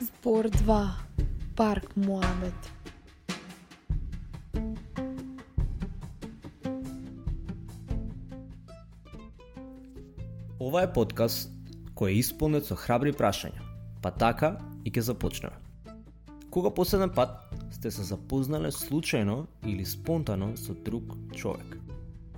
Збор 2. Парк Муамет. Ова е подкаст кој е исполнет со храбри прашања, па така и ќе започнеме. Кога последен пат сте се запознале случајно или спонтано со друг човек?